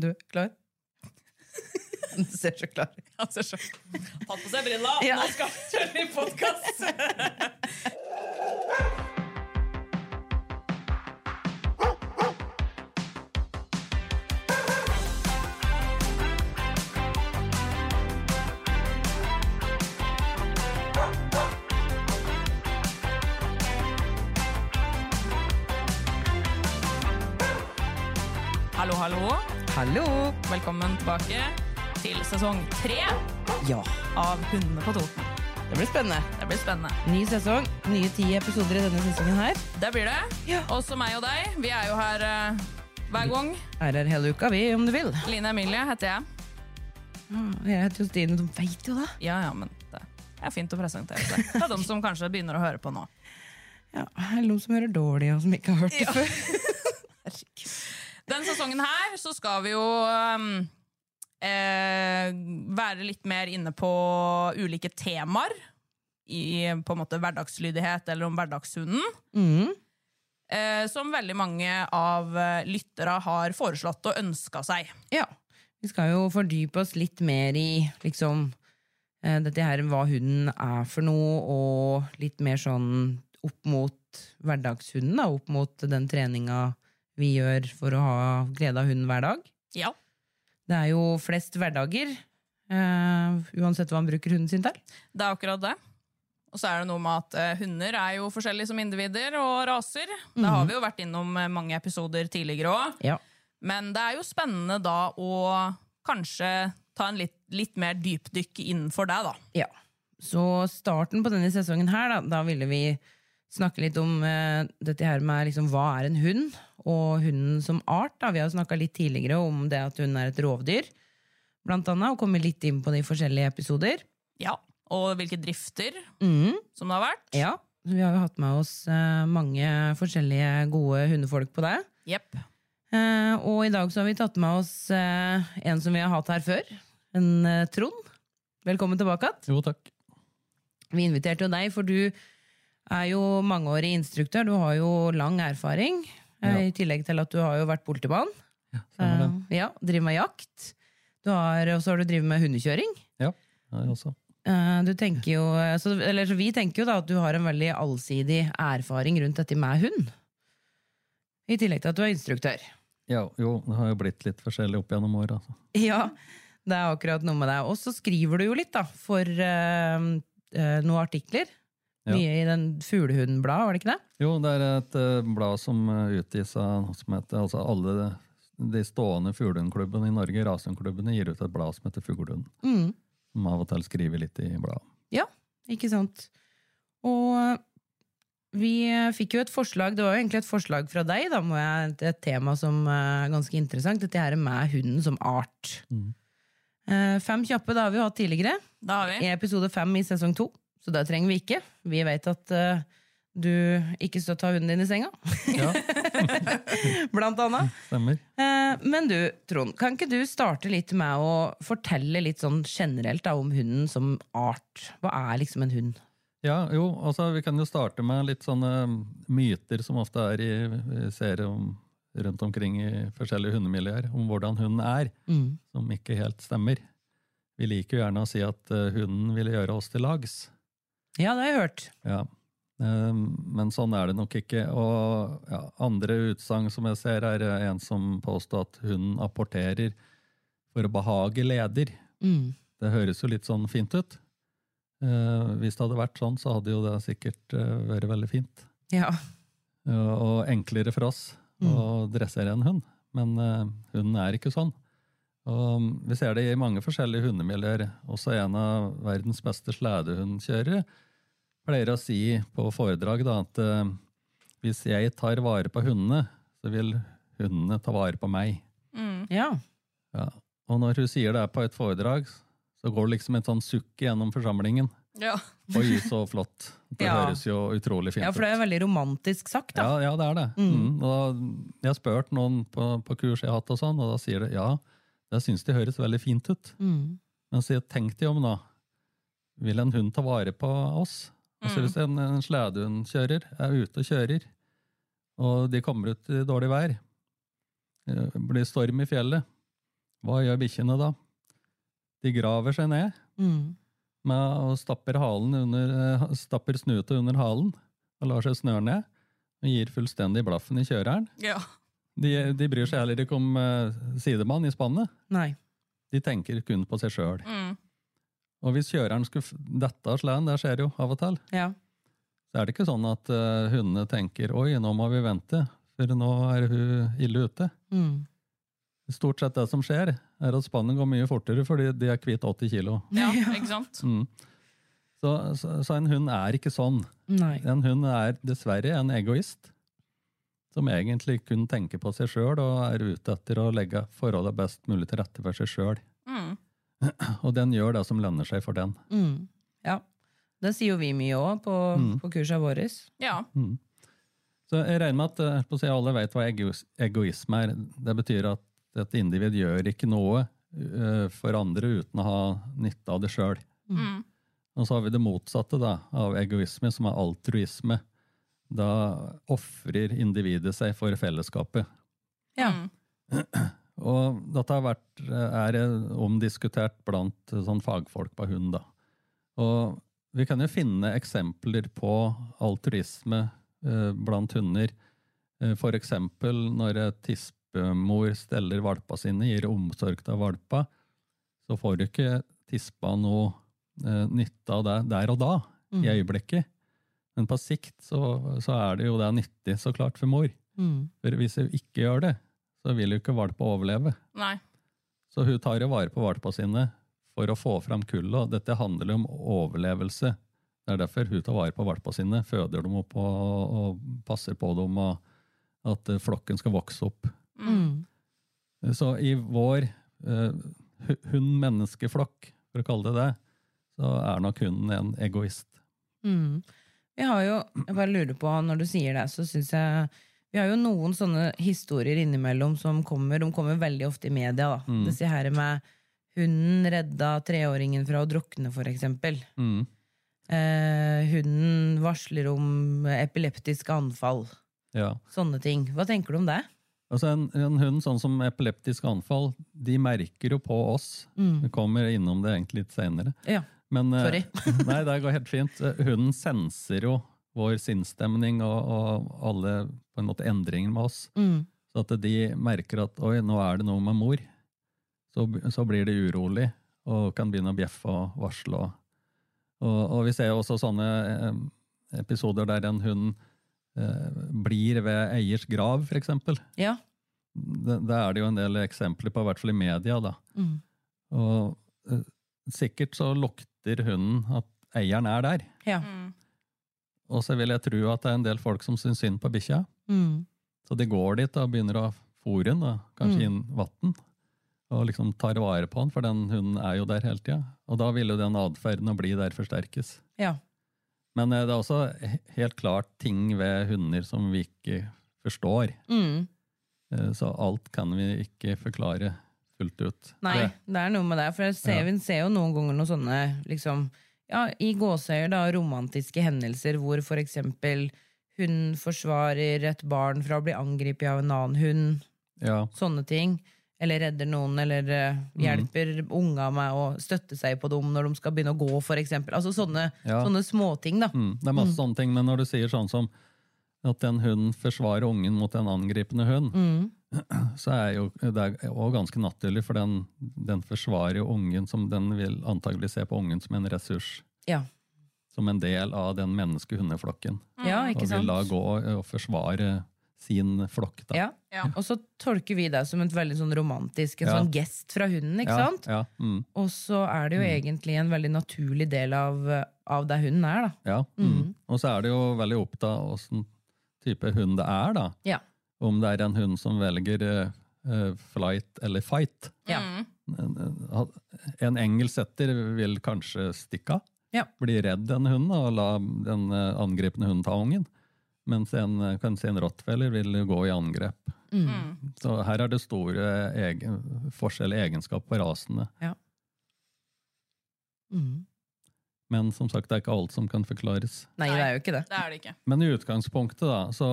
Du, klar? Du ser så klar ut. Han ser så Tatt på seg brilla, Ja. nå skal vi kjøre i podkast! Hallo, hallo. Hallo! Velkommen tilbake til sesong tre Ja, av Hundene på Toten. det blir spennende. Det blir spennende. Ny sesong, nye ti episoder i denne sesongen her. Det blir det. Ja. Også meg og deg. Vi er jo her eh, hver gang. Er her hele uka, vi, om du vil. Line Emilie heter jeg. Jeg heter jo Stine, de veit jo det. Ja, ja, men det er fint å presentere seg. Det er de som kanskje begynner å høre på nå. Ja, Eller noen som hører dårlig, og som ikke har hørt det før. Den sesongen her så skal vi jo um, eh, være litt mer inne på ulike temaer. I på en måte hverdagslydighet eller om hverdagshunden. Mm. Eh, som veldig mange av eh, lyttere har foreslått og ønska seg. Ja. Vi skal jo fordype oss litt mer i liksom eh, dette her hva hunden er for noe, og litt mer sånn opp mot hverdagshunden, da, opp mot den treninga vi gjør for å ha glede av hunden hver dag. Ja. Det er jo flest hverdager, uh, uansett hva han bruker hunden sin til. Det er akkurat det. Og så er det noe med at eh, hunder er jo forskjellige som individer og raser. Det har vi jo vært innom eh, mange episoder tidligere òg. Ja. Men det er jo spennende da å kanskje ta en litt, litt mer dypdykk innenfor deg, da. Ja. Så starten på denne sesongen her, da, da ville vi snakke litt om uh, dette her med liksom, hva er en hund, og hunden som art. Da. Vi har snakka litt tidligere om det at hun er et rovdyr, blant annet, og kommet litt inn på de forskjellige episoder. Ja. Og hvilke drifter Mm, som det har vært. ja. Vi har jo hatt med oss eh, mange forskjellige gode hundefolk på det. Jepp. Eh, og i dag så har vi tatt med oss eh, en som vi har hatt her før. En Trond. Velkommen tilbake igjen. Jo, takk. Vi inviterte jo deg, for du er jo mangeårig instruktør. Du har jo lang erfaring. Eh, Ja. I tillegg til at du har jo vært politimann. Ja. Eh, ja, Driver med jakt. Du har, og så har du drevet med hundekjøring. Ja, jeg også. Eh, Du tenker jo, så, eller, så vi tenker jo da at du har en veldig allsidig erfaring rundt dette med hund. I tillegg til at du er instruktør. Ja, jo, det har jo blitt litt forskjellig opp gjennom åra. Altså. Ja, det er akkurat noe med deg. Og så skriver du jo litt, da, for eh, eh, noen artikler. Mye i den Fuglehundbladet, var det ikke det? Jo, det er et uh, blad som eh, utgis av noe som heter altså alle de stående fuglehundklubbene i Norge, rasehundklubbene, gir ut et blad som heter Fuglehund. Mm. Som av og til skriver litt i bladet. Ja, ikke sant. Og vi eh, fikk jo et forslag, det var jo egentlig et forslag fra deg, da, må jeg, til et tema som er ganske interessant, dette her med hunden som art. Eh, Fem kjappe da har vi jo hatt tidligere, Det har vi. i episode fem i sesong to, så det trenger vi ikke. Vi vet at uh, du ikke skal ta hunden din i senga, Ja, blant annet. stemmer. Uh, Men du, Trond, kan ikke du starte litt med å fortelle litt sånn generelt da, om hunden som art? Hva er liksom en hund? Ja, jo, altså vi kan jo starte med litt sånne myter som ofte er i serier om, rundt omkring i forskjellige hundemiljøer, om hvordan hunden er, Mm. som ikke helt stemmer. Vi liker jo gjerne å si at eh, hunden vil gjøre oss til lags. Ja, det har jeg hørt. Ja. Ehm, Men sånn er det nok ikke. Og ja, andre utsagn som jeg ser, er eh, en som påstår at hunden apporterer for å behage leder. Mm. Det høres jo litt sånn fint ut. Eh, hvis det hadde vært sånn, så hadde jo det sikkert eh, vært veldig fint. Ja. Og enklere for oss å dressere en hund. Men eh, hunden er ikke sånn. Og mm, vi ser det i mange forskjellige hundemiljøer. Også en av verdens beste sledehundkjørere pleier å si på foredrag da, at uh, hvis jeg tar vare på hundene, så vil hundene ta vare på meg. Mm. ja. Ja. Og når hun sier det på et foredrag, så går det liksom et sånn sukk gjennom forsamlingen. Ja. Oi, så flott. Det Ja. høres jo utrolig fint ut. Ja, for det er veldig romantisk sagt, da. Ja, ja, det er det. Mm. Og jeg har spurt noen på, på kurs jeg har hatt, og sånn, og da sier de ja, det syns de høres veldig fint ut. Mm. Men så tenk deg om, da. Vil en hund ta vare på oss? Altså, hvis en, en sledehundkjører er ute og kjører, og de kommer ut i dårlig vær, Det blir storm i fjellet, hva gjør bikkjene da? De graver seg ned Mm. med og stapper, halen under, eh, stapper snuta under halen og lar seg snøre ned. Og gir fullstendig blaffen i kjøreren. ja. De, de bryr seg heller ikke om uh, sidemann i spannet. Nei. De tenker kun på seg sjøl. Mm. Og hvis kjøreren skulle dette av sleden, det skjer jo av og til, Ja. så er det ikke sånn at uh, hundene tenker 'oi, nå må vi vente', for nå er hun ille ute. Mm. Stort sett det som skjer, er at spannet går mye fortere fordi de er kvitt 80 kilo. ja, ikke sant? Mm. Så, så, så en hund er ikke sånn. Nei. En hund er dessverre en egoist. Som egentlig kun tenker på seg sjøl og er ute etter å legge forholdet best mulig til rette for seg sjøl. Mm. Og den gjør det som lønner seg for den. Mm. Ja. Det sier jo vi mye òg på, Mm. på kursa våre. Ja. Så jeg regner med at på å si, alle vet hva egois egoisme er. Det betyr at et individ gjør ikke noe eh, for andre uten å ha nytte av det sjøl. Mm. Og så har vi det motsatte da, av egoisme, som er altruisme. Da ofrer individet seg for fellesskapet. Ja. Og dette har vært, er omdiskutert blant sånn fagfolk på hund. Da. Og vi kan jo finne eksempler på altruisme eh, blant hunder. Eh, eksempel når tispemor steller valpa sine, gir omsorg til valpa, så får du ikke tispa noe eh, nytte av det der og da, Mm. i øyeblikket. Men på sikt så, så er det jo det nyttig, så klart, for mor. Mm. For hvis hun ikke gjør det, så vil jo ikke valpa overleve. Nei. Så hun tar jo vare på valpa sine for å få fram kullet, og dette handler jo om overlevelse. Det er derfor hun tar vare på valpa sine, føder dem opp og, og passer på dem, og at eh, flokken skal vokse opp. Mm. Så i vår eh, hund-menneskeflokk, for å kalle det det, så er nok hunden en egoist. Mm. Jeg har jo, jeg bare lurer på, når du sier det, så syns jeg Vi har jo noen sånne historier innimellom som kommer, de kommer veldig ofte i media. da. Mm. Disse her med hunden redda treåringen fra å drukne, for eksempel. Mm. Eh, hunden varsler om epileptiske anfall. Ja. Sånne ting. Hva tenker du om det? Altså en, en hund sånn som epileptisk anfall, de merker jo på oss. Vi kommer innom det egentlig litt senere. Ja. Men, eh, Sorry. nei, det går helt fint. Hunden senser jo vår sinnsstemning og, og alle på en måte endringer med oss. Mm. Så at de merker at oi, nå er det noe med mor. Så, så blir de urolig og kan begynne å bjeffe og varsle. Og, og, og vi ser jo også sånne eh, episoder der en hund eh, blir ved eiers grav, for eksempel. Ja. Det, det er det jo en del eksempler på, i hvert fall i media. da. Mm. Og eh, sikkert så lukter hunden at eieren er der. Ja. Mm. Og så vil jeg tro at det er en del folk som syns synd på bikkja. Mm. Så de går dit og begynner å fôre den, kanskje kanskje inn vann. Og liksom tar vare på den, for den hunden er jo der hele tida. Og da vil jo den atferden å bli der forsterkes. ja. Men eh, det er også helt klart ting ved hunder som vi ikke forstår. Mm. Eh, Så alt kan vi ikke forklare fullt ut. Nei, Det- det er noe med det. For jeg ser, Ja. vi ser jo noen ganger noen sånne liksom, ja, i gåseøyer da, romantiske hendelser hvor for eksempel hun forsvarer et barn fra å bli angrepet av en annen hund. Ja, Sånne ting. Eller redder noen, eller hjelper Mm. hjelper unga med å støtte seg på dem når de skal begynne å gå, eksempel. Altså sånne, Ja. sånne småting, da. mm, det er masse sånne ting, men når du sier sånn som at en hund forsvarer ungen mot en angripende hund, Mm. så er jo det er også ganske naturlig, for den, den forsvarer jo ungen som den vil antagelig se på ungen som en ressurs. Ja. Som en del av den menneskehundeflokken. ja, Og vil da gå og forsvare sin flokk. Da. Ja. Ja. Og så tolker vi det som et veldig sånn romantisk, en Ja. sånn gest fra hunden, ikke ja, sant? Ja, mm, Og så er det jo egentlig en veldig naturlig del av, av det hunden er, da. ja, mm. Og så er det jo veldig opptatt av åssen type hund det er, da. Ja. Om det er en hund som velger eh, eh, flight eller fight. Ja. Mm. En engelsk setter vil kanskje stikke av, Ja. bli redd den hunden og la den eh, angripende hunden ta ungen. Mens en, eh, kanskje en rottweiler vil gå i angrep. Mm. Så her er det store egen, forskjell i egenskap på rasene. Mm. Men som sagt, det er ikke alt som kan forklares. Nei, det er jo ikke det. Det er det ikke. Men i utgangspunktet da, så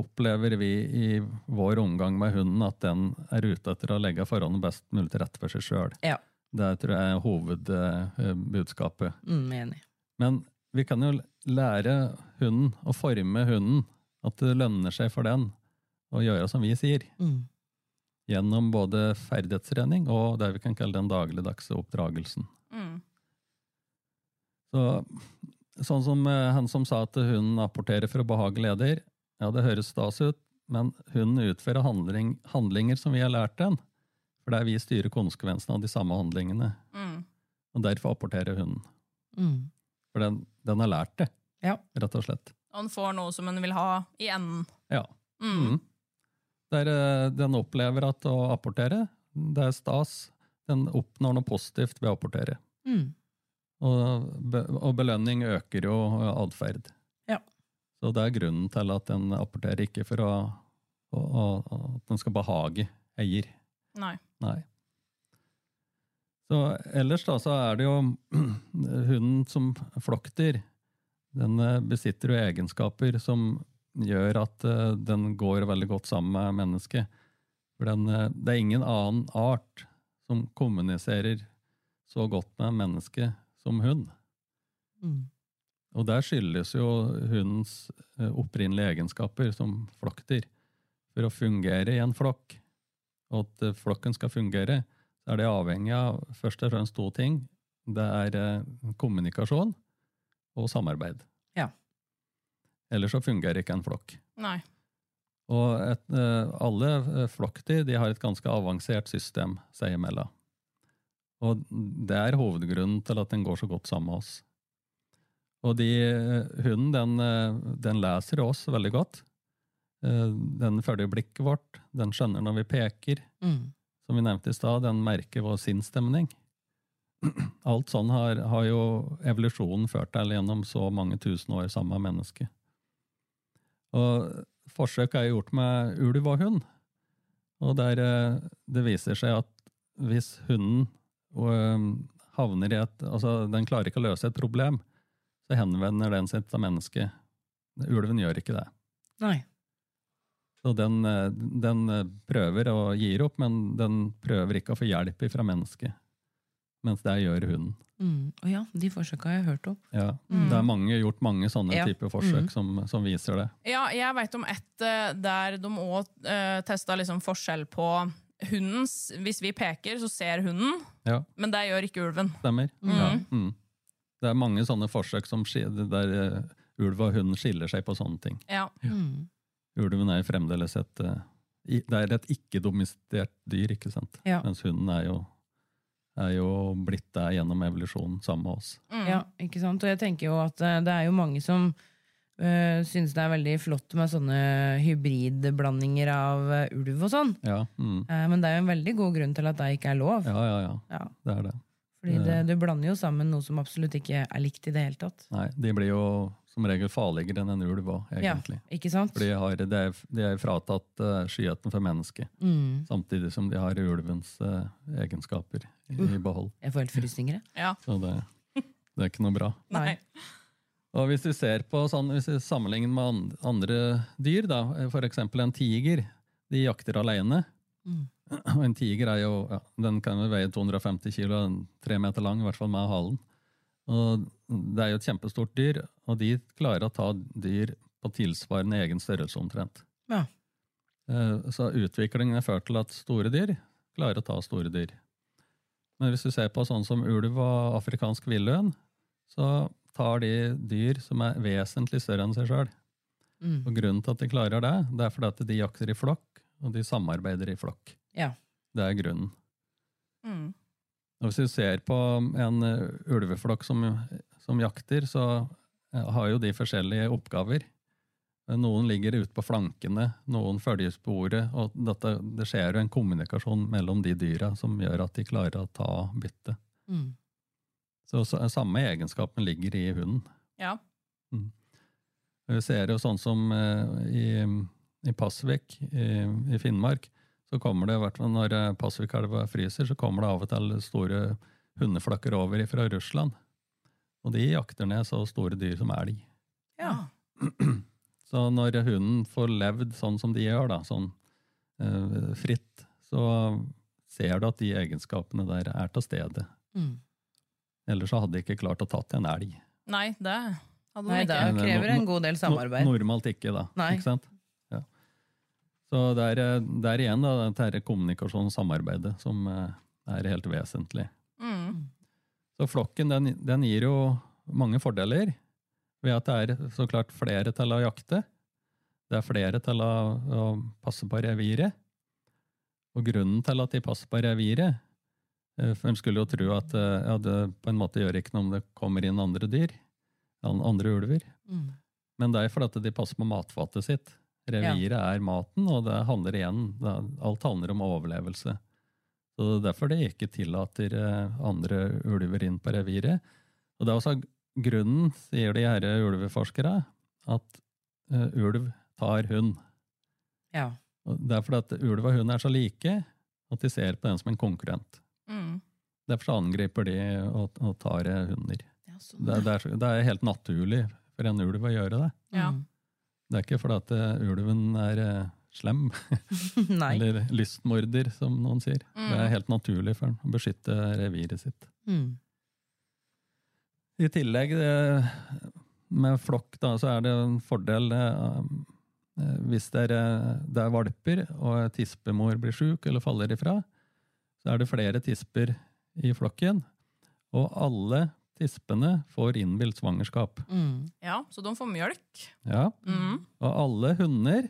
opplever vi i vår omgang med hunden at den er ute etter å legge forholdene best mulig til rette for seg sjøl. Ja. Det tror jeg er hovedbudskapet. Mm, enig. Men vi kan jo lære hunden, å forme hunden, at det lønner seg for den å gjøre som vi sier. Mm. Gjennom både ferdighetstrening og det vi kan kalle den dagligdagse oppdragelsen. Så, sånn som eh, han som sa at hunden apporterer for å behage leder, ja, det høres stas ut, men hunden utfører handling, handlinger som vi har lært den, for det er vi styrer konsekvensene av de samme handlingene, Mm. og derfor apporterer hunden. Mm. For den, den har lært det, Ja. rett og slett. Og den får noe som den vil ha i enden. Ja. Mm. Mm. Der eh, den opplever at å apportere, det er stas. Den oppnår noe positivt ved å apportere. Mm. Og, og belønning øker jo atferd. Ja. Så det er grunnen til at den apporterer ikke for å, å, å, at den skal behage eier. Nei. Nei. Så ellers da, så er det jo hunden som flokkdyr. Den eh, besitter jo egenskaper som gjør at eh, den går veldig godt sammen med mennesket. For den, eh, det er ingen annen art som kommuniserer så godt med mennesket som hund. Mm. Og der skyldes jo hundens eh, opprinnelige egenskaper som flokkdyr. For å fungere i en flokk, og at eh, flokken skal fungere, så er det avhengig av først og fremst to ting. Det er eh, kommunikasjon og samarbeid. Ja. Ellers så fungerer ikke en flokk. Nei. Og et, alle flokkdyr de har et ganske avansert system seg imellom. Og det er hovedgrunnen til at den går så godt sammen med oss. Og de, eh, hunden den, eh, den leser oss veldig godt. Eh, Den følger blikket vårt, den skjønner når vi peker. Mm. Som vi nevnte i stad, den merker vår sinnsstemning. Alt sånn har, har jo evolusjonen ført til gjennom så mange tusen år sammen med mennesket. Og forsøk er gjort med ulv og hund. Og der det viser seg at hvis hunden eh, havner i et Altså, den klarer ikke å løse et problem, så henvender den seg til mennesket. Ulven gjør ikke det. Nei. Så den, eh, den eh, prøver og gir opp, men den prøver ikke å få hjelp fra mennesket. Mens det gjør hunden. Mm. Oh ja, de forsøka har jeg hørt om. Ja. Mm. Det er mange, gjort mange sånne Ja. typer forsøk Mm. som, som viser det. Ja, jeg veit om ett eh, der de òg uh, testa liksom forskjell på hundens Hvis vi peker, så ser hunden, Ja, men det gjør ikke ulven. stemmer. Mm. Ja. Mm. Det er mange sånne forsøk som der eh, ulv og hund skiller seg på sånne ting. Ja. Mm. Ulven er fremdeles et eh, Det er et ikke-domestert dyr, ikke sant? Ja. Mens hunden er jo, er jo blitt det gjennom evolusjonen sammen med oss. Mm. Ja, ikke sant? Og jeg tenker jo at eh, det er jo mange som uh, synes det er veldig flott med sånne hybridblandinger av eh, ulv og sånn. Ja, mm. uh, men det er jo en veldig god grunn til at det ikke er lov. ja, ja, ja. Ja, Det er det. fordi det, du blander jo sammen noe som absolutt ikke er likt i det hele tatt. Nei, de blir jo som regel farligere enn en ulv òg, egentlig. Ja, ikke sant? Fordi de, har, de, er, de er fratatt uh, skyheten for mennesket, Mm. samtidig som de har ulvens egenskaper i, i behold. Jeg får helt frysninger. jeg. ja. Så det, det er ikke noe bra. Nei. Og hvis vi ser på sånn, hvis vi sammenligner med andre dyr, da, for eksempel en tiger, de jakter alene. Mm. Og en tiger er jo, ja, den kan jo veie 250 kilo, tre meter lang, i hvert fall med halen. Og det er jo et kjempestort dyr, og de klarer å ta dyr på tilsvarende egen størrelse omtrent. Ja. Eh, Så utviklingen har ført til at store dyr klarer å ta store dyr. Men hvis du ser på sånn som ulv og afrikansk villøn, så tar de dyr som er vesentlig større enn seg sjøl. Mm. Og grunnen til at de klarer det, det er fordi at de jakter i flokk, og de samarbeider i flokk. Ja. Det er grunnen. Mm. Og hvis du ser på en eh, ulveflokk som, som jakter, så eh, har jo de forskjellige oppgaver. Noen ligger ute på flankene, noen følger sporet. Og dette, det skjer jo en kommunikasjon mellom de dyra som gjør at de klarer å ta byttet. Mm. Så, så samme egenskapen ligger i hunden. Ja. Vi ser jo sånn som eh, i, i Pasvik i, i Finnmark, så kommer det, i hvert fall når eh, Pasvikelva fryser, så kommer det av og til store hundeflokker over fra Russland. Og de jakter ned så store dyr som elg. Ja. Så når hunden får levd sånn som de gjør, da, sånn eh, fritt, så ser du at de egenskapene der er til stede. Mm. Ellers så hadde de ikke klart å tatt en elg. Nei, det hadde Nei, ikke. det krever en god del samarbeid. No, normalt ikke, da. Nei. Ikke sant? Ja. Så det er, eh, det er igjen da, dette kommunikasjon og samarbeidet som eh, er helt vesentlig. Mm. Så flokken den, den gir jo mange fordeler ved at det er så klart flere til å jakte. Det er flere til å, å passe på reviret. Og grunnen til at de passer på reviret For en skulle jo tro at eh, ja, det på en måte gjør ikke noe om det kommer inn andre dyr, andre ulver. Mm. Men det er fordi de passer på matfatet sitt. Reviret er maten, og det handler igjen, det, alt handler om overlevelse. Så det er derfor de ikke tillater eh, andre ulver inn på reviret. Og det er også grunnen, sier de her ulveforskere, at uh, ulv tar hund. Ja. Og det er fordi at ulv og hund er så like at de ser på den som en konkurrent. Mm. Derfor angriper de og, og tar eh, hunder. Ja, sånn. Det, er- det, er, det er helt naturlig for en ulv å gjøre det. Ja. Mm. Det er ikke fordi at eh, ulven er eh, slem, eller lystmorder, som noen sier. Mm. Det er helt naturlig for den å beskytte reviret sitt. Mm. I tillegg, det, med flokk, da, så er det en fordel eh, eh, hvis det er, eh, det er valper og tispemor blir sjuk eller faller ifra, så er det flere tisper i flokken, og alle tispene får innbilt svangerskap. Mm. ja, så de får mjølk. Ja, Mm. og alle hunder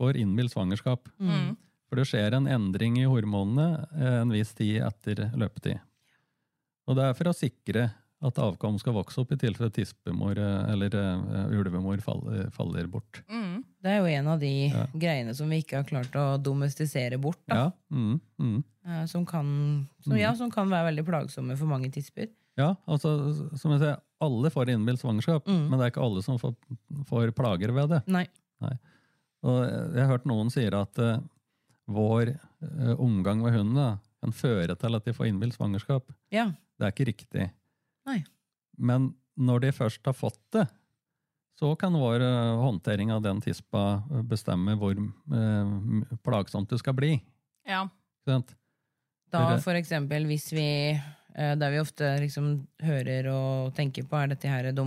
får innbilt svangerskap. Mm. For det skjer en endring i hormonene eh, en viss tid etter løpetid. Og det er for å sikre at avkom skal vokse opp i tilfelle tispemor eh, eller uh, ulvemor faller, faller bort. Mm. Det er jo en av de Ja. greiene som vi ikke har klart å domestisere bort. Ja, mm, mm. Uh, Som, kan, som, ja, som kan være veldig plagsomme for mange tisper. ja altså, som jeg sier, alle får innbilt svangerskap, Mm. men det er ikke alle som får, får plager ved det. Nei. Og jeg har hørt noen sier at uh, vår eh, omgang med hunden kan føre til at de får innbilt svangerskap. Ja. Det er ikke riktig. Nei. Men når de først har fått det, så kan vår eh, håndtering av den tispa eh, bestemme hvor eh, plagsomt det skal bli. Ja. Da for eksempel hvis vi Det vi ofte liksom hører og tenker på, er dette her De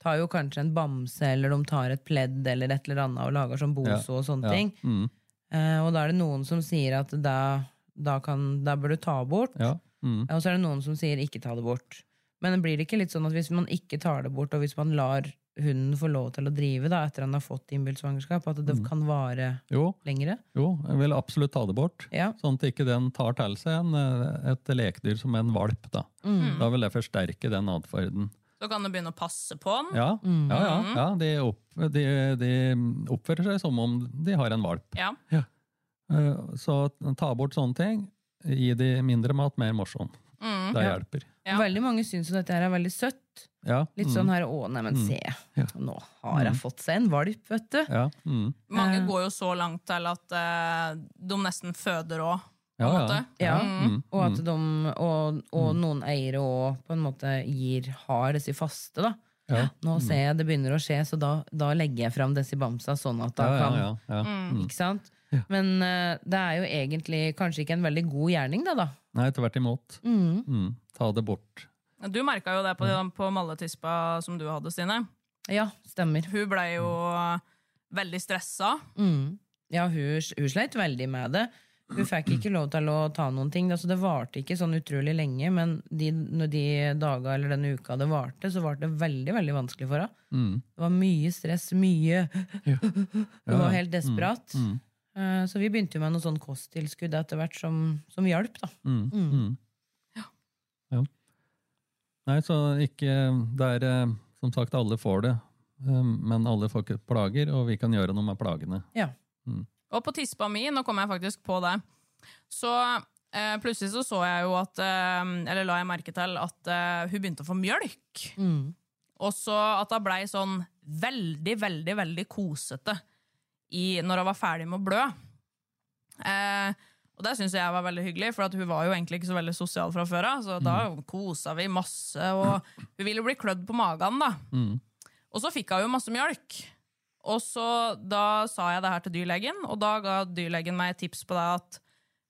tar jo kanskje en bamse, eller de tar et pledd eller et eller annet og lager sånn boso og sånne Ja. ting. Mm, Eh, og da er det noen som sier at da, da, kan, da bør du ta bort. ja. Mm, Og så er det noen som sier ikke ta det bort. Men blir det ikke litt sånn at hvis man ikke tar det bort, og hvis man lar hunden få lov til å drive da, etter han har fått innbilt svangerskap, at det Mm. kan vare jo, lengre? jo, jeg vil absolutt ta det bort. Ja. Sånn at ikke den tar til seg en, eh, et lekdyr som en valp. Da. Mm. da vil det forsterke den atferden. Så kan du begynne å passe på den. Ja, Mm. ja, ja, ja de, opp, de, de oppfører seg som om de har en valp. Ja. Eh, Så ta bort sånne ting. Gi de mindre mat, mer mosjon. Mm. Det Ja. hjelper. Ja. Veldig mange syns jo dette her er veldig søtt. Ja. Litt mm, sånn her 'å, neimen, Mm. se, Ja. nå har jeg Mm. fått seg en valp', vet du. Ja. Mm. Mange Eh. går jo så langt til at uh, de nesten føder òg, Ja, ja. Ja. Mm. Og at de, og, og noen eiere òg på en måte gir, har disse faste, da. Ja. Nå ser jeg det begynner å skje, så da, da legger jeg fram disse bamsa, sånn at da Ja, ja, kan ja, ja. Ikke sant? Ja. Men uh, det er jo egentlig kanskje ikke en veldig god gjerning, da. da. Nei, tvert imot. Mm. Mm. Ta det bort. Du merka jo det på, på malletispa som du hadde, Stine. Ja, stemmer. Hun blei jo veldig stressa. Mm. Ja, hun, hun sleit veldig med det. Hun fikk ikke lov til å ta noen ting. Altså, det varte ikke sånn utrolig lenge, men de, når de daga eller den uka det varte, så varte det veldig veldig vanskelig for henne. Mm. Det var mye stress, mye Hun Ja, var helt desperat. Mm. Eh, Så vi begynte jo med noe sånn kosttilskudd etter hvert som, som hjalp, da. Mm. Mm. Ja. Ja. Nei, så ikke Det er eh, som sagt, alle får det. eh, men alle får ikke plager, og vi kan gjøre noe med plagene. Ja. Og på tispa mi, nå kom jeg faktisk på det, så eh, plutselig så så jeg jo at eh, Eller la jeg merke til at eh, hun begynte å få mjølk. Mm. Og så at hun blei sånn veldig, veldig, veldig kosete i, når hun var ferdig med å blø. Eh, og det syns jeg var veldig hyggelig, for hun var jo egentlig ikke så veldig sosial fra før av. Så da kosa vi masse, og hun ville bli klødd på magen, da. Mm. Og så fikk hun jo masse mjølk. Og så da sa jeg det her til dyrlegen, og da ga dyrlegen meg et tips på det at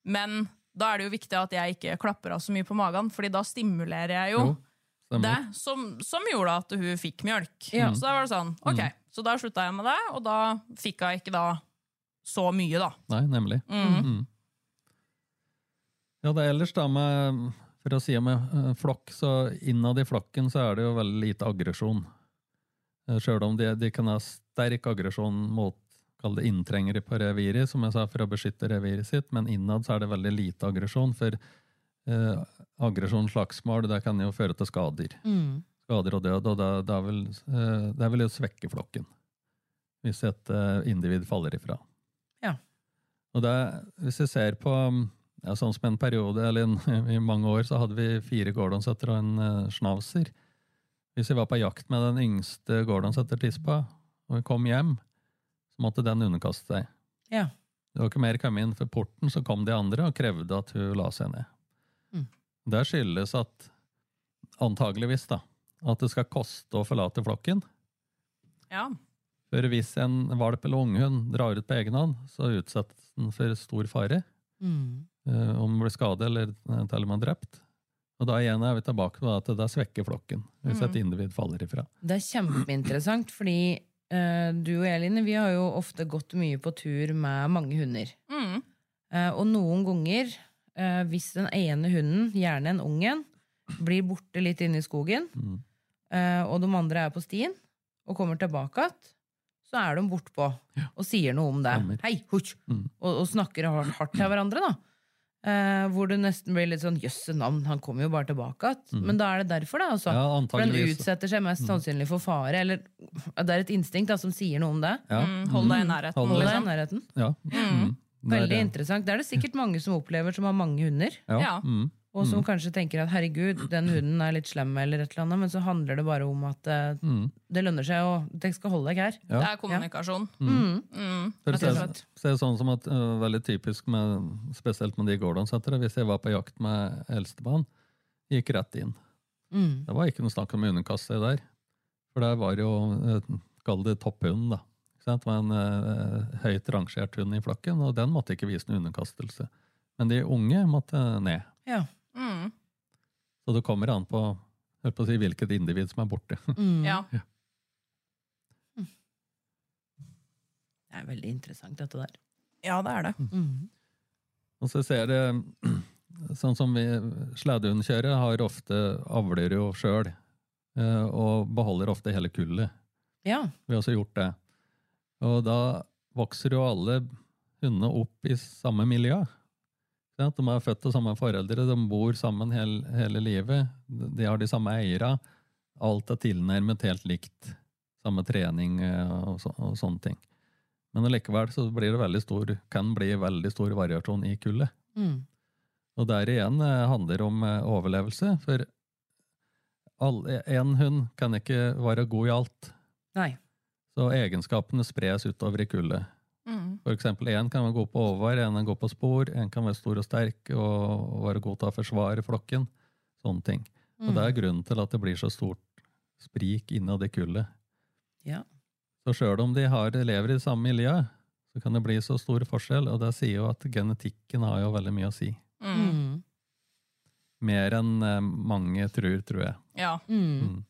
Men da er det jo viktig at jeg ikke klapper av så mye på magen, Fordi da stimulerer jeg jo, Jo, det som, som gjorde at hun fikk mjølk. Ja. Så da var det sånn, ok, så da slutta jeg med det, og da fikk hun ikke da så mye, da. Nei, nemlig. Mm. Ja, det er ellers da med, for å si med eh, flokk, så innad i flokken så er det jo veldig lite aggresjon. Sjøl Selv om de, de kan ha sterk aggresjon mot kall det inntrengere på reviret, som jeg sa, for å beskytte reviret sitt, men innad så er det veldig lite aggresjon, for eh, aggresjon, slagsmål, det kan jo føre til skader. Mm. Skader og død, og det, det, er vel, det er vel, å svekke flokken. Hvis et eh, individ faller ifra. Ja. Og det, hvis vi ser på ja, sånn som en periode, eller en, i mange år, så hadde vi fire gordonsetter og en uh, schnauzer. Hvis vi var på jakt med den yngste gordonsetter-tispa, og vi kom hjem, så måtte den underkaste seg. Ja. Det var ikke mer kommet inn for porten, så kom de andre og krevde at hun la seg ned. Mm. Det skyldes at, antageligvis da, at det skal koste å forlate flokken. Ja. For hvis en valp eller unghund drar ut på egen hånd, så utsettes den for stor fare. Mm. eh, om den blir skadet eller til og med drept. Og da igjen er vi tilbake på at det svekker flokken, hvis et individ faller ifra. Det er kjempeinteressant, fordi uh, du og jeg, Line, vi har jo ofte gått mye på tur med mange hunder. Mm. Uh, og noen ganger, uh, hvis den ene hunden, gjerne en ungen, blir borte litt inne i skogen, Mm. Eh, og de andre er på stien, og kommer tilbake igjen, så er de bortpå og sier noe om det. Hei! Mm. Og, og snakker hardt, hardt til hverandre, da. Eh, hvor det nesten blir litt sånn jøsse navn, han kommer jo bare tilbake igjen. Men da er det derfor, da. Altså. Mm. Ja, For den utsetter seg mest sannsynlig for fare, eller det er et instinkt da, som sier noe om det. Ja. Mm, hold deg i nærheten. Hold deg i nærheten. Ja. Mm. Det Veldig det. interessant. Det er det sikkert mange som opplever som har mange hunder. Ja. Mm. Og som kanskje tenker at herregud, den hunden er litt slem, eller et eller annet, men så handler det bare om at eh, Mm. det lønner seg, og dere skal holde deg her. Ja. Det er kommunikasjon. Mm. Mm. Rett det er, slett. så det sånn som at uh, Veldig typisk, med, spesielt med de gordonsettere. Hvis jeg var på jakt med eldstemann, gikk rett inn. Mm. Det var ikke noe snakk om underkast der. For der var jo eh, Kall det topphunden, da. Det var en uh, høyt rangert hund i flokken, og den måtte ikke vise noe underkastelse. Men de unge måtte ned. Ja. Mm. Så det kommer an på, på å si, hvilket individ som er borte. Mm. Ja. Det er veldig interessant, dette der. ja, det er det. Mm. Og så ser det Sånn som vi sledehundkjøret har ofte avler jo sjøl, og beholder ofte hele kullet. Ja. Vi har også gjort det. Og da vokser jo alle hundene opp i samme miljø. Ikke? De er født av samme foreldre, de bor sammen hele, hele livet. De har de samme eiere. Alt er tilnærmet helt likt. Samme trening eh, og, så, og sånne ting. Men allikevel så blir det veldig stor, kan bli veldig stor variasjon i kullet. Mm. Og der igjen eh, handler om eh, overlevelse, for én hund kan ikke være god i alt. Nei. Så egenskapene spres utover i kullet. Mm. For eksempel én kan være god på overvar, en er god på spor, en kan være stor og sterk og, være god til å forsvare flokken. Sånne ting. Og det er grunnen til at det blir så stort sprik innad i kullet. Ja. Så sjøl om de har, lever i det samme miljø, så kan det bli så stor forskjell, og det sier jo at genetikken har jo veldig mye å si. Mm. Mm. Mer enn eh, mange tror, tror jeg. Ja. Mm.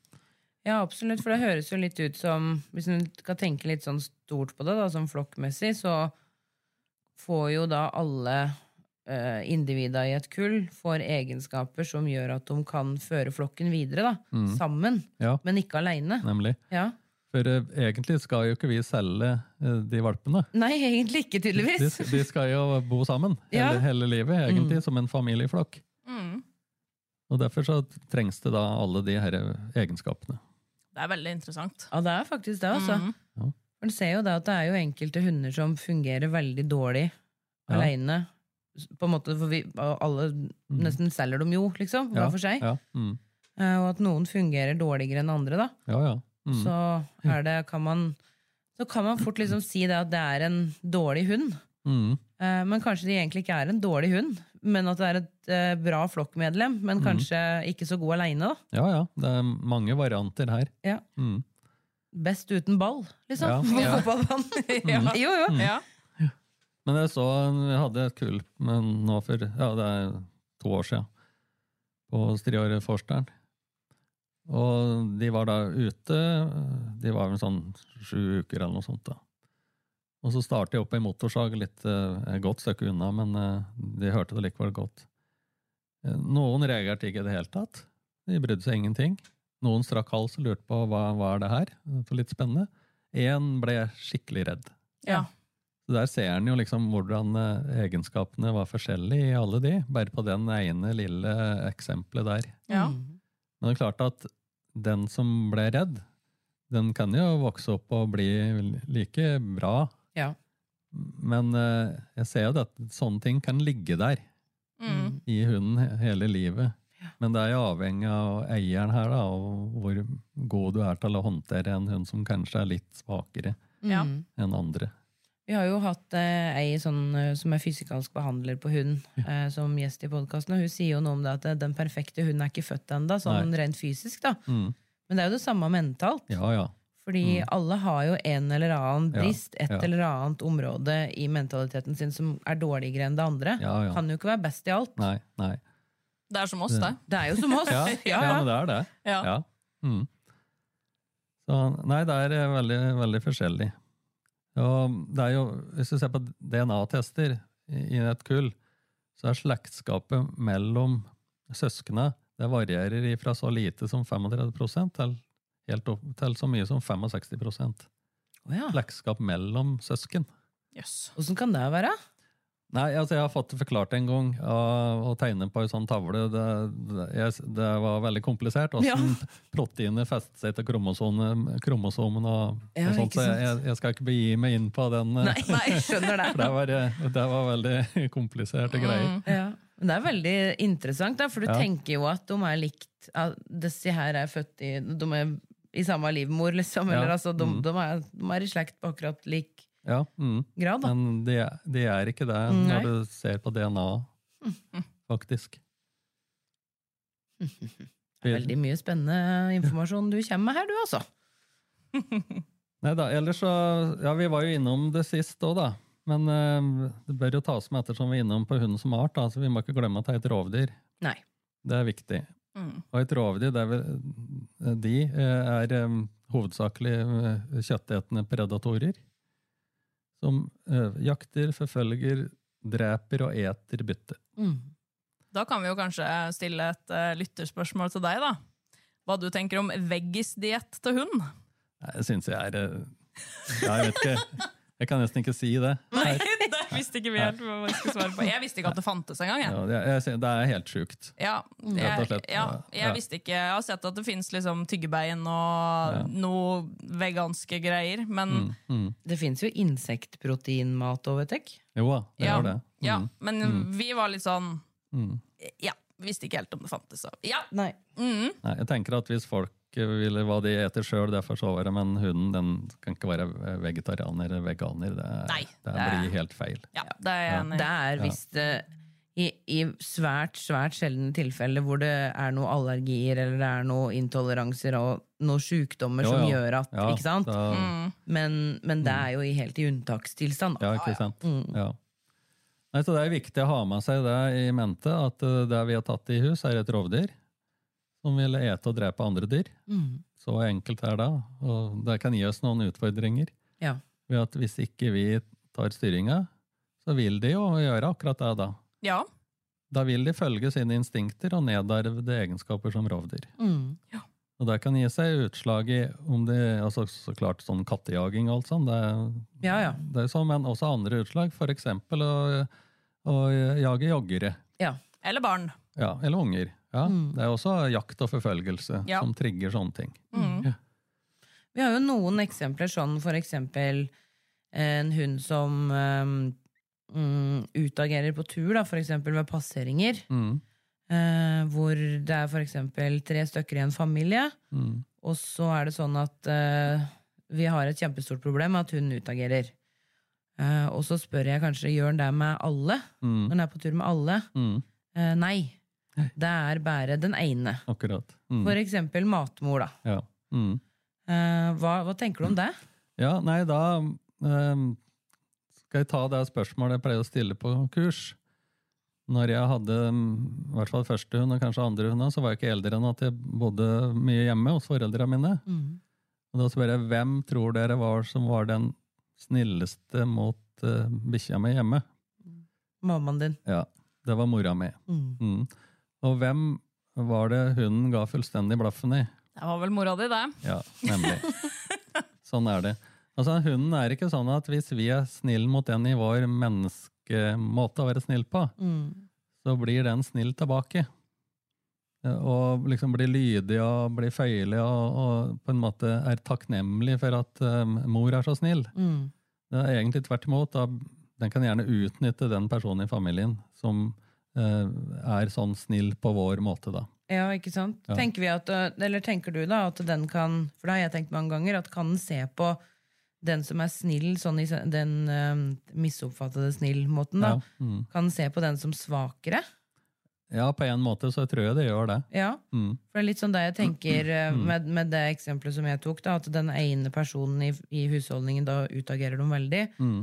Mm. Ja, absolutt, for det høres jo litt ut som Hvis en skal tenke litt sånn stort på det, da, sånn flokkmessig, så får jo da alle uh, individa i et kull får egenskaper som gjør at de kan føre flokken videre, da. Mm. Sammen, Ja, men ikke aleine. nemlig. Ja. For uh, egentlig skal jo ikke vi selge uh, de valpene. Nei, egentlig ikke, tydeligvis. de skal jo bo sammen Ja. hele, hele livet, egentlig, som en familieflokk. Mm. Og derfor så trengs det da alle de her egenskapene. Det er veldig interessant. Ja, det er faktisk det, altså. Mm. Ja. For du ser jo det at det er jo enkelte hunder som fungerer veldig dårlig Ja. aleine. På en måte, for vi alle nesten selger dem jo, liksom, hver Ja, for seg. Ja, mm. Eh, Og at noen fungerer dårligere enn andre, da. ja. ja. Mm. Så er det, kan man Så kan man fort liksom si det at det er en dårlig hund. Mm. Eh, Men kanskje de egentlig ikke er en dårlig hund, men at det er et eh, bra flokkmedlem, men kanskje ikke så god aleine, da. ja, ja. Det er mange varianter her. Ja. Mm. Best uten ball, liksom. Ja. På fotballbanen. Jo, jo. Ja. Men jeg så Vi hadde et kull men nå for ja, det er to år siden på Striåret-Forsteren. Og de var da ute De var vel sånn sju uker eller noe sånt. da. Og så startet jeg opp ei motorsag litt eh, godt stykke unna, men eh, de hørte det likevel godt. Eh, Noen reagerte ikke i det hele tatt. De brydde seg ingenting. Noen strakk hals og lurte på hva, hva er det her. Det var litt spennende. Én ble skikkelig redd. Ja. Så Der ser en jo liksom hvordan eh, egenskapene var forskjellige i alle de, bare på den ene lille eksempelet der. Ja. Men det er klart at den som ble redd, den kan jo vokse opp og bli like bra. Ja. Men eh, jeg ser jo at sånne ting kan ligge der Mm. i hunden hele livet. Men det er jo avhengig av eieren her, da, og hvor god du er til å håndtere en hund som kanskje er litt svakere Ja. Enn andre. Vi har jo hatt eh, ei sånn, eh, som er fysikalsk behandler på hund, eh, som gjest i podkasten, og hun sier jo noe om det at eh, den perfekte hunden er ikke født ennå, sånn rent fysisk, da. Mm. Men det er jo det samme mentalt. Ja, ja. Fordi alle har jo en eller annen Ja, brist, et ja. eller annet område i mentaliteten sin som er dårligere enn det andre. Ja, ja. Kan jo ikke være best i alt. Nei, nei. Det er som oss, det. Det er jo som oss. Ja, ja, men det er det. Ja. Ja. Mm. Så nei, det er eh, veldig, veldig forskjellig. Og det er jo, hvis du ser på DNA-tester i i et kull, så er slektskapet mellom søskene det varierer fra så lite som 35% til, helt opp, til så mye som 65 oh, ja. Slektskap mellom søsken. Jøss. Åssen kan det være? Nei, altså jeg har fått det forklart en gang å tegne på en sånn tavle. Det, det, jeg, det var veldig komplisert. Åssen proteinet festet seg til kromosomen, kromosomen og, Ja, og sånt. Så jeg, jeg skal ikke begi meg inn på den. uh, Nei, nei skjønner det. For det var, uh, det var veldig kompliserte greier. Ja. Men det er veldig interessant, da, for du Ja. tenker jo at de er likt at Disse her er født i De er i samme livmor, liksom. Ja. Eller altså, de, Mm. de, er, de er i slekt på akkurat lik Ja, mm. grad, da. Men de, de er ikke det Nei. når du ser på DNA, faktisk. Det er veldig mye spennende informasjon du kommer med her, du, altså. Nei da, ellers så Ja, vi var jo innom det sist òg, da. Men uh, det bør jo tas med ettersom vi er innom på hunden som art, da, så vi må ikke glemme at det er et rovdyr. Nei. Det er viktig. Mm. Og et rovdyr, det er de eh, er eh, hovedsakelig eh, kjøttetende predatorer. Som eh, jakter, forfølger, dreper og eter bytte. Mm. Da kan vi jo kanskje stille et eh, lytterspørsmål til deg, da. Hva du tenker om veggisdiett til hund? Jeg syns jeg er eh, ja, Jeg vet ikke. Jeg kan nesten ikke si det. Nei, det visste ikke vi helt hva vi skulle svare på. Jeg visste ikke at det fantes engang. Ja, det, er helt sjukt. Ja, jeg, ja, ja. jeg visste ikke Jeg har sett at det fins liksom tyggebein og Ja. noe veganske greier, men Mm, mm. Det fins jo insektproteinmat òg, vet jeg. Jo da, det ja, gjør det. Mm, ja, men vi var litt sånn mm. Ja, visste ikke helt om det fantes. Så. Ja. Nei. Mm. Nei, jeg tenker at hvis folk ville hva de eter sjøl, derfor så var det, men hunden den kan ikke være vegetarianer eller veganer. Det, Nei, det det blir helt feil. ja, det er jeg enig Det i. er hvis det i, I svært svært sjeldne tilfeller hvor det er noen allergier eller det er noen intoleranser og noen sykdommer Jo, som ja. gjør at Ja, Ikke sant? da- Mm. Men, men det er jo i helt i unntakstilstand. Da. Ja, ikke sant? Mm. Ja. Nei, så det er viktig å ha med seg det i mente, at eh, det vi har tatt i hus, er et rovdyr som vil ete og drepe andre dyr. Mm. Så enkelt er det. Og det kan gi oss noen utfordringer. Ja. Ved at hvis ikke vi tar styringa, så vil de jo gjøre akkurat det da. Ja. Da vil de følge sine instinkter og nedarvede egenskaper som rovdyr. Mm. Og det kan gi seg utslag i om det, altså Så klart sånn kattejaging og alt sånt, det, Ja, ja. det er sånn, men også andre utslag. For eksempel å, å jage joggere. ja. Eller barn. Ja, eller unger. Ja, Mm. Det er også jakt og forfølgelse Ja. som trigger sånne ting. Mm. Ja. Vi har jo noen eksempler, sånn for eksempel en hund som um, mm, utagerer på tur, da, for eksempel ved passeringer. Mm. Uh, hvor det er for eksempel tre stykker i en familie, Mm. og så er det sånn at uh, vi har et kjempestort problem med at hun utagerer. Uh, og så spør jeg kanskje gjør den det med alle, Mm. når den er på tur med alle. Mm. Eh, nei. Det er bare den ene. Akkurat. Mm. For eksempel matmor, da. Ja. Mm. Uh, hva, hva tenker du om det? Ja, nei, da ehm, skal jeg ta det spørsmålet jeg pleier å stille på kurs. Når jeg hadde mm, i hvert fall første hund, og kanskje andre hund, så var jeg ikke eldre enn at jeg bodde mye hjemme hos foreldrene mine. Og da spør jeg hvem tror dere var som var den snilleste mot uh, bikkja mi hjemme? Mammaen din. Ja, det var mora mi. Mm. Mm. Og hvem var det hunden ga fullstendig blaffen i? Det var vel mora di, det. Ja, nemlig. sånn er det. Altså, Hunden er ikke sånn at hvis vi er snille mot den i vår menneskemåte å være snill på, Mm. så blir den snill tilbake. Og liksom blir lydig og blir føyelig og, og på en måte er takknemlig for at um, mor er så snill. Mm. Det er egentlig tvert imot. Da, den kan gjerne utnytte den personen i familien som er sånn snill på vår måte, da. Ja, ikke sant? Ja. Tenker vi at, eller tenker du da at den kan For det har jeg tenkt mange ganger, at kan den se på den som er snill, sånn i den uh, misoppfattede snill-måten, da? Ja, mm. Kan den se på den som svakere? ja, på en måte så tror jeg det gjør det. Ja. Mm. For det er litt sånn det jeg tenker øh, med, med det eksempelet som jeg tok, da, at den ene personen i, i husholdningen da utagerer de veldig. Mm.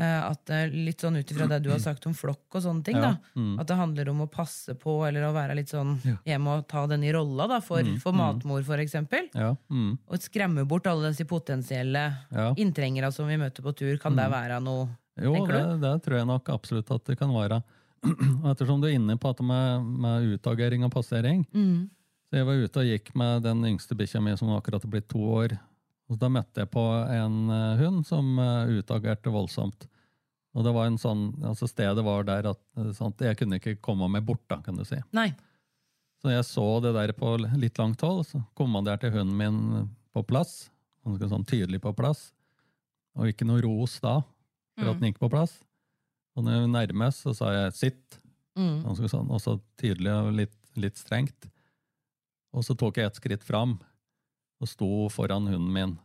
Eh, At Litt sånn ut ifra det du har sagt om flokk og sånne ting. Ja, da mm. At det handler om å passe på eller å være litt sånn hjemme og ta den i rolla da for, Mm, for mm. matmor, eksempel. Ja, mm. Og skremme bort alle disse potensielle ja. inntrengere som vi møter på tur. Kan det være noe Jo, det, det tror jeg nok absolutt at det kan være. Og Ettersom du er inne på at med, med utagering og passering Mm. Så jeg var ute og gikk med den yngste bikkja mi som akkurat er blitt to år. Og Da møtte jeg på en eh, hund som eh, utagerte voldsomt. Og det var en sånn, altså Stedet var der at, sånn jeg kunne ikke komme meg bort, da, kan du si. Nei. Så jeg så det der på litt langt hold, så kommanderte hunden min på plass. Ganske sånn tydelig på plass. Og ikke noe ros da, for at den gikk på plass. Og når jeg nærmet, så sa jeg 'sitt', Mm. ganske sånn, også tydelig og litt, litt strengt. Og så tok jeg et skritt fram og sto foran hunden min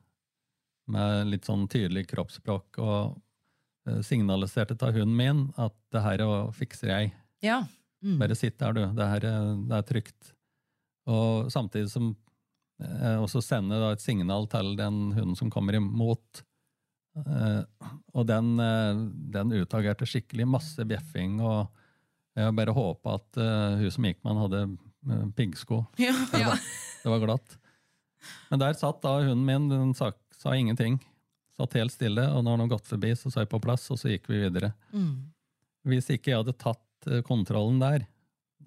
med litt sånn tydelig kroppsspråk og eh, signaliserte til hunden min at det her fikser jeg. Ja. Mm. Bare sitt der, du. Det her er, det er trygt. Og samtidig som jeg også sender et signal til den hunden som kommer imot. Eh, og den, eh, den utagerte skikkelig masse bjeffing, og jeg bare håpa at eh, hun som gikk med den, hadde eh, piggsko. Ja. Det var, det var glatt. Men der satt da hunden min, den sa, sa ingenting. Satt helt stille, og når den gått forbi, så sa jeg på plass, og så gikk vi videre. Mm. Hvis ikke jeg hadde tatt eh, kontrollen der,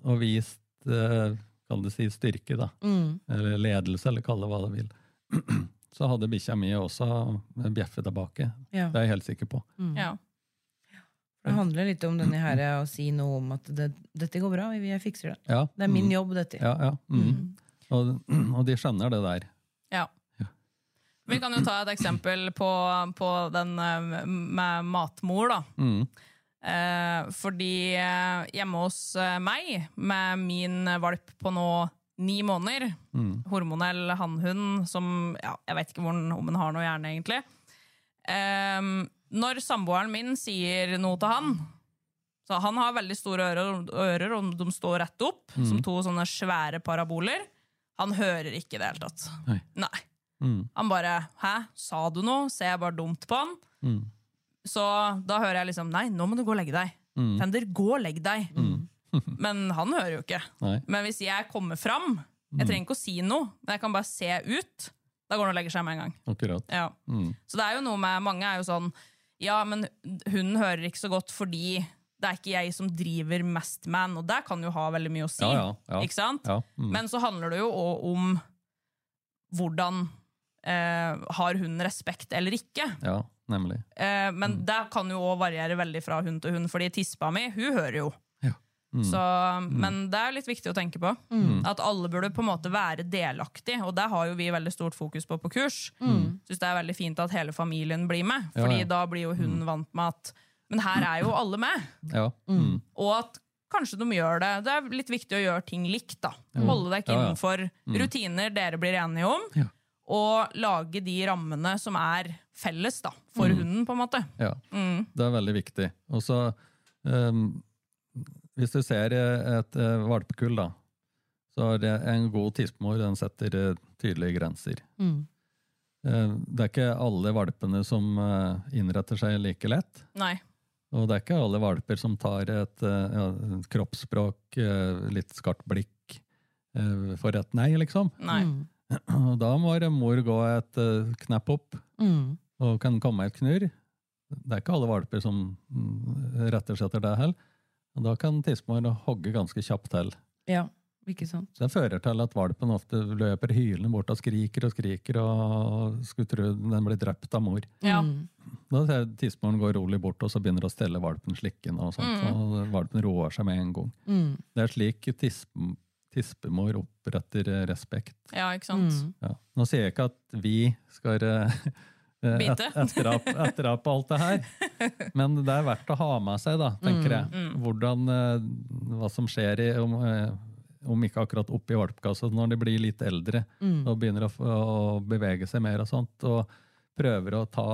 og vist eh, kall det si styrke, da, Mm. eller ledelse, eller kall det hva du vil, så hadde bikkja mi også bjeffet tilbake. Ja. Det er jeg helt sikker på. Mm. Ja. Det handler litt om denne her å si noe om at det, dette går bra, jeg fikser det. Ja, Det er min mm. jobb, dette. Ja, ja. Mm. Og, og de skjønner det der. Ja. Vi kan jo ta et eksempel på, på den eh, med matmor, da. Mm. Eh, fordi eh, hjemme hos eh, meg, med min valp på nå ni måneder, Mm. hormonell hannhund som ja, Jeg vet ikke den, om den har noe hjerne, egentlig. Eh, når samboeren min sier noe til han så Han har veldig store ører, ører og de står rett opp, som to sånne svære paraboler. Han hører ikke i det hele tatt. Nei. Nei. Mm. Han bare 'hæ, sa du noe?' Ser jeg bare dumt på han. Mm. Så da hører jeg liksom 'nei, nå må du gå og legge deg'. Mm. Fender, gå og legg deg. men han hører jo ikke. Nei. Men hvis jeg kommer fram, jeg trenger ikke å si noe, men jeg kan bare se ut, da går han og legger seg med en gang. Akkurat. Ja. Mm. Så det er jo noe med mange er jo sånn Ja, men hunden hører ikke så godt fordi det er ikke jeg som driver mest den, og det kan jo ha veldig mye å si. Ja, ja, ja. Ikke sant? Ja. Mm. Men så handler det jo òg om hvordan eh, har hun respekt eller ikke. ja, nemlig. Eh, men det kan jo òg variere veldig fra hund til hund, fordi tispa mi hun hører jo. Mm. Så, men det er litt viktig å tenke på. At alle burde på en måte være delaktig, og det har jo vi veldig stort fokus på på kurs. Synes det er veldig fint at hele familien blir med, Fordi ja. da blir jo hun vant med at Men her er jo alle med. Ja. Mm. Og at kanskje de gjør det. Det er litt viktig å gjøre ting likt. da. Holde deg Ja, ja. innenfor rutiner dere blir enige om, Ja. og lage de rammene som er felles da, for hunden, på en måte. Ja, det er veldig viktig. Og så, um, hvis du ser eh, et eh, valpekull, da, så er det en god tispemor, den setter eh, tydelige grenser. Mm. Uh, det er ikke alle valpene som innretter seg like lett. Nei. Og det er ikke alle valper som tar et, eh, ja, kroppsspråk, eh, litt skarpt blikk, eh, for et nei, liksom. Nei. Og da må mor gå et knepp opp, Mm. og kan komme et knurr. Det er ikke alle valper som mm, retter seg etter det heller. Og da kan tissemor hogge ganske kjapt til. Ja, ikke sant? Det fører til at valpen ofte løper hylende bort og skriker og skriker og skulle tro den blir drept av mor. Ja. Mm. Da ser jeg tissemoren går rolig bort og så begynner å stelle valpen slikken, og sånt, og valpen roer seg med en gang. Mm. Det er slik tisp- tispemor oppretter eh, respekt. Ja, ikke sant? Mm. Ja. Nå sier jeg ikke at vi skal eh, eh, Bite. et- etterap, etterap alt det her, men det er verdt å ha med seg, da, tenker jeg. Hvordan, eh, hva som skjer i, om, om ikke akkurat oppi valpekassa, når de blir litt eldre og begynner å, å bevege seg mer og sånt. og prøver å ta,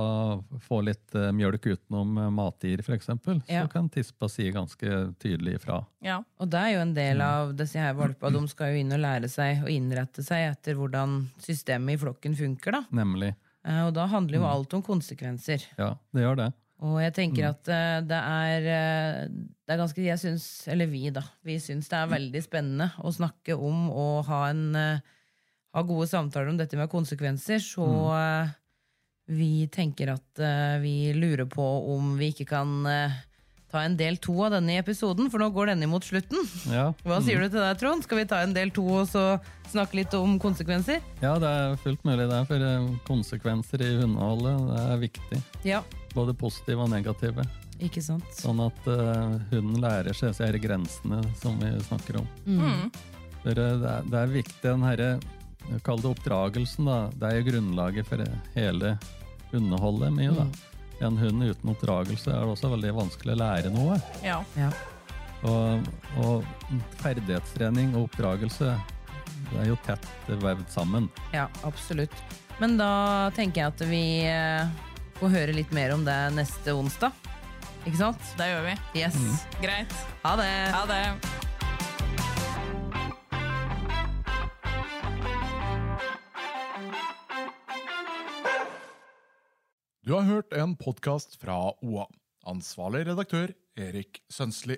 få litt uh, mjølk utenom uh, matgir, f.eks., Ja. så kan tispa si ganske tydelig ifra. Ja. Og det er jo en del av disse her valpa. De skal jo inn og lære seg å innrette seg etter hvordan systemet i flokken funker. da. Nemlig. Uh, Og da handler jo alt om konsekvenser. Ja, det gjør det. Og jeg tenker at uh, det er, eh, det er ganske Jeg syns, eller vi, da, vi syns det er veldig spennende å snakke om og ha, en, uh, ha gode samtaler om dette med konsekvenser. Så uh, vi tenker at vi lurer på om vi ikke kan ta en del to av denne episoden, for nå går denne mot slutten. Ja. Hva sier du til deg, Trond? Skal vi ta en del to og så snakke litt om konsekvenser? ja, det er fullt mulig, det. For eh, konsekvenser i hundeholdet det er viktig. Ja. Både positive og negative. Ikke sant? Sånn at uh, hunden lærer seg disse grensene som vi snakker om. Mm. For uh, det, er, det er viktig, den herre Kall det oppdragelsen, da. Det er jo grunnlaget for hele hundeholdet mye, da. En hund uten oppdragelse er det også veldig vanskelig å lære noe. Ja. Ja. Og, og ferdighetstrening og oppdragelse det er jo tett vevd sammen. Ja, absolutt. Men da tenker jeg at vi får høre litt mer om det neste onsdag. Ikke sant? Det gjør vi. Yes. Greit. Ha det! Ha det. Du har hørt en podkast fra OA. Ansvarlig redaktør Erik Sønsli.